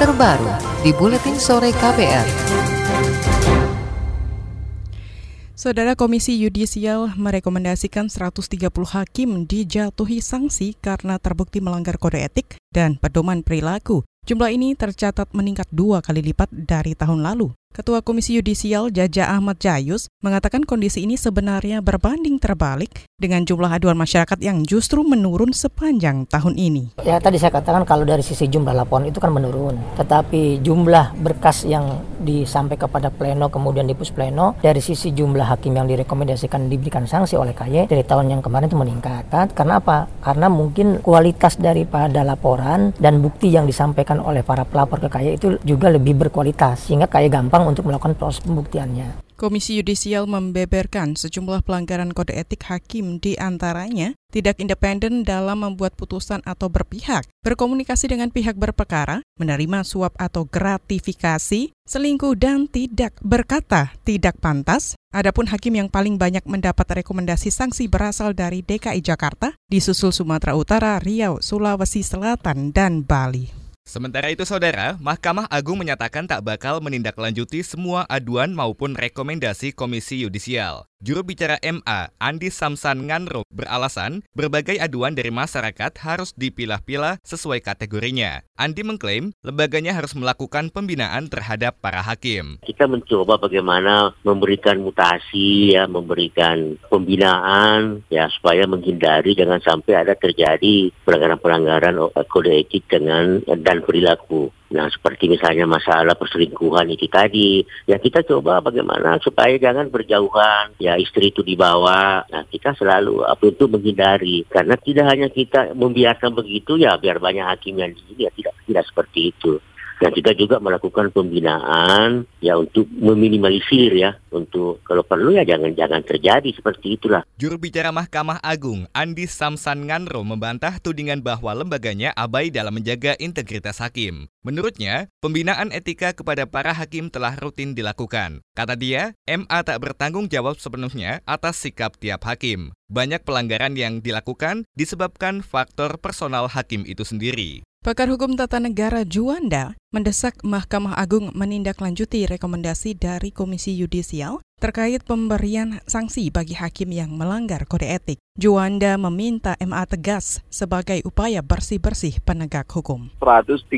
terbaru di Buletin Sore KPR. Saudara Komisi Yudisial merekomendasikan 130 hakim dijatuhi sanksi karena terbukti melanggar kode etik dan pedoman perilaku. Jumlah ini tercatat meningkat dua kali lipat dari tahun lalu. Ketua Komisi Yudisial Jaja Ahmad Jayus mengatakan kondisi ini sebenarnya berbanding terbalik dengan jumlah aduan masyarakat yang justru menurun sepanjang tahun ini. Ya tadi saya katakan kalau dari sisi jumlah laporan itu kan menurun, tetapi jumlah berkas yang disampaikan kepada pleno kemudian di pus pleno dari sisi jumlah hakim yang direkomendasikan diberikan sanksi oleh KY dari tahun yang kemarin itu meningkat. Karena apa? Karena mungkin kualitas daripada laporan dan bukti yang disampaikan oleh para pelapor ke KY itu juga lebih berkualitas sehingga KY gampang gampang untuk melakukan proses pembuktiannya. Komisi Yudisial membeberkan sejumlah pelanggaran kode etik hakim di antaranya tidak independen dalam membuat putusan atau berpihak, berkomunikasi dengan pihak berperkara, menerima suap atau gratifikasi, selingkuh dan tidak berkata tidak pantas. Adapun hakim yang paling banyak mendapat rekomendasi sanksi berasal dari DKI Jakarta, disusul Sumatera Utara, Riau, Sulawesi Selatan, dan Bali. Sementara itu, saudara, Mahkamah Agung menyatakan tak bakal menindaklanjuti semua aduan maupun rekomendasi Komisi Yudisial. Juru bicara MA, Andi Samsan Nganro, beralasan berbagai aduan dari masyarakat harus dipilah-pilah sesuai kategorinya. Andi mengklaim lembaganya harus melakukan pembinaan terhadap para hakim. Kita mencoba bagaimana memberikan mutasi, ya, memberikan pembinaan, ya, supaya menghindari jangan sampai ada terjadi pelanggaran-pelanggaran kode etik dengan dan perilaku. Nah, seperti misalnya masalah perselingkuhan itu tadi, ya kita coba bagaimana supaya jangan berjauhan, ya istri itu dibawa. Nah, kita selalu apa itu menghindari karena tidak hanya kita membiarkan begitu ya biar banyak hakim yang di sini ya tidak tidak seperti itu. Dan kita juga melakukan pembinaan ya untuk meminimalisir ya untuk kalau perlu ya jangan jangan terjadi seperti itulah. Juru bicara Mahkamah Agung Andi Samsan Nganro membantah tudingan bahwa lembaganya abai dalam menjaga integritas hakim. Menurutnya, pembinaan etika kepada para hakim telah rutin dilakukan. Kata dia, MA tak bertanggung jawab sepenuhnya atas sikap tiap hakim. Banyak pelanggaran yang dilakukan disebabkan faktor personal hakim itu sendiri. Pakar Hukum Tata Negara Juanda mendesak Mahkamah Agung menindaklanjuti rekomendasi dari Komisi Yudisial terkait pemberian sanksi bagi hakim yang melanggar kode etik. Juanda meminta MA tegas sebagai upaya bersih-bersih penegak hukum. 130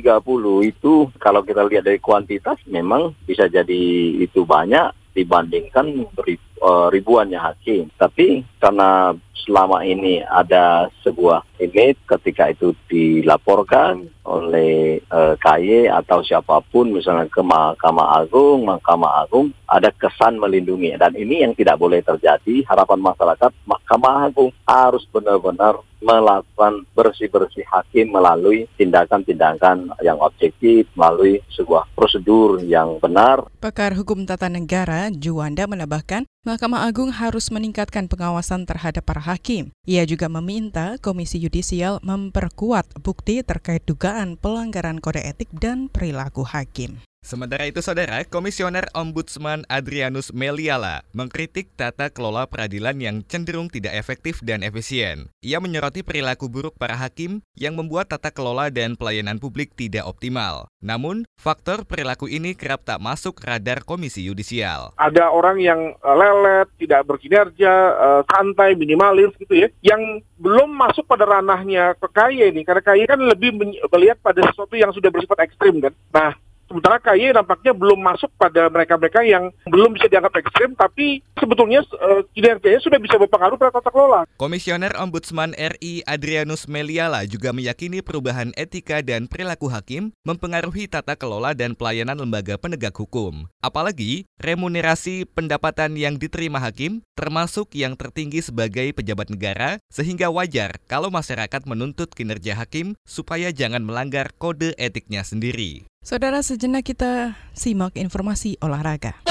itu kalau kita lihat dari kuantitas memang bisa jadi itu banyak dibandingkan eh, ribuannya hakim. Tapi karena selama ini ada sebuah image ketika itu dilaporkan oleh uh, eh, KY atau siapa pun misalnya ke Mahkamah Agung, Mahkamah Agung ada kesan melindungi dan ini yang tidak boleh terjadi. Harapan masyarakat Mahkamah Agung harus benar-benar melakukan bersih-bersih hakim melalui tindakan-tindakan yang objektif, melalui sebuah prosedur yang benar. Pakar Hukum Tata Negara Juanda menambahkan, Mahkamah Agung harus meningkatkan pengawasan terhadap para hakim. Ia juga meminta Komisi Yudisial memperkuat bukti terkait dugaan pelanggaran kode etik dan perilaku hakim. Sementara itu, Saudara, Komisioner Ombudsman Adrianus Meliala mengkritik tata kelola peradilan yang cenderung tidak efektif dan efisien. Ia menyoroti perilaku buruk para hakim yang membuat tata kelola dan pelayanan publik tidak optimal. Namun, faktor perilaku ini kerap tak masuk radar Komisi Yudisial. Ada orang yang eh, lelet, tidak berkinerja, eh, santai, minimalis gitu ya, yang belum masuk pada ranahnya ke ini, karena KY kan lebih melihat pada sesuatu yang sudah bersifat ekstrim kan. Nah, Sementara KY nampaknya belum masuk pada mereka-mereka yang belum bisa dianggap ekstrim, tapi sebetulnya uh, kinerjanya sudah bisa berpengaruh pada tata kelola. Komisioner Ombudsman RI Adrianus Meliala juga meyakini perubahan etika dan perilaku hakim mempengaruhi tata kelola dan pelayanan lembaga penegak hukum. Apalagi remunerasi pendapatan yang diterima hakim termasuk yang tertinggi sebagai pejabat negara, sehingga wajar kalau masyarakat menuntut kinerja hakim supaya jangan melanggar kode etiknya sendiri. Saudara sejenak kita simak informasi olahraga.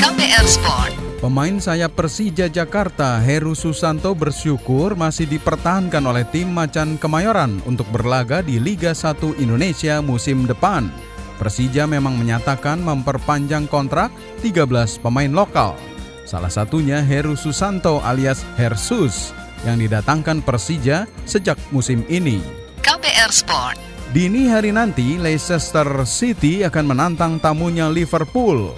KPR Sport. Pemain sayap Persija Jakarta Heru Susanto bersyukur masih dipertahankan oleh tim Macan Kemayoran untuk berlaga di Liga 1 Indonesia musim depan. Persija memang menyatakan memperpanjang kontrak 13 pemain lokal. Salah satunya Heru Susanto alias Hersus yang didatangkan Persija sejak musim ini. KPR Sport. Dini hari nanti, Leicester City akan menantang tamunya Liverpool.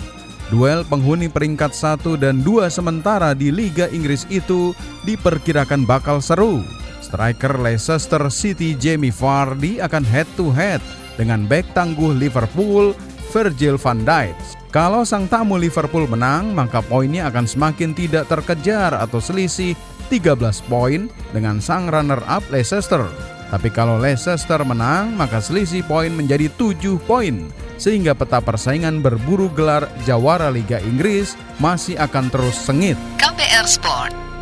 Duel penghuni peringkat 1 dan 2 sementara di Liga Inggris itu diperkirakan bakal seru. Striker Leicester City Jamie Vardy akan head to head dengan bek tangguh Liverpool Virgil van Dijk. Kalau sang tamu Liverpool menang, maka poinnya akan semakin tidak terkejar atau selisih 13 poin dengan sang runner-up Leicester. Tapi kalau Leicester menang, maka selisih poin menjadi 7 poin. Sehingga peta persaingan berburu gelar jawara Liga Inggris masih akan terus sengit. KBR Sport.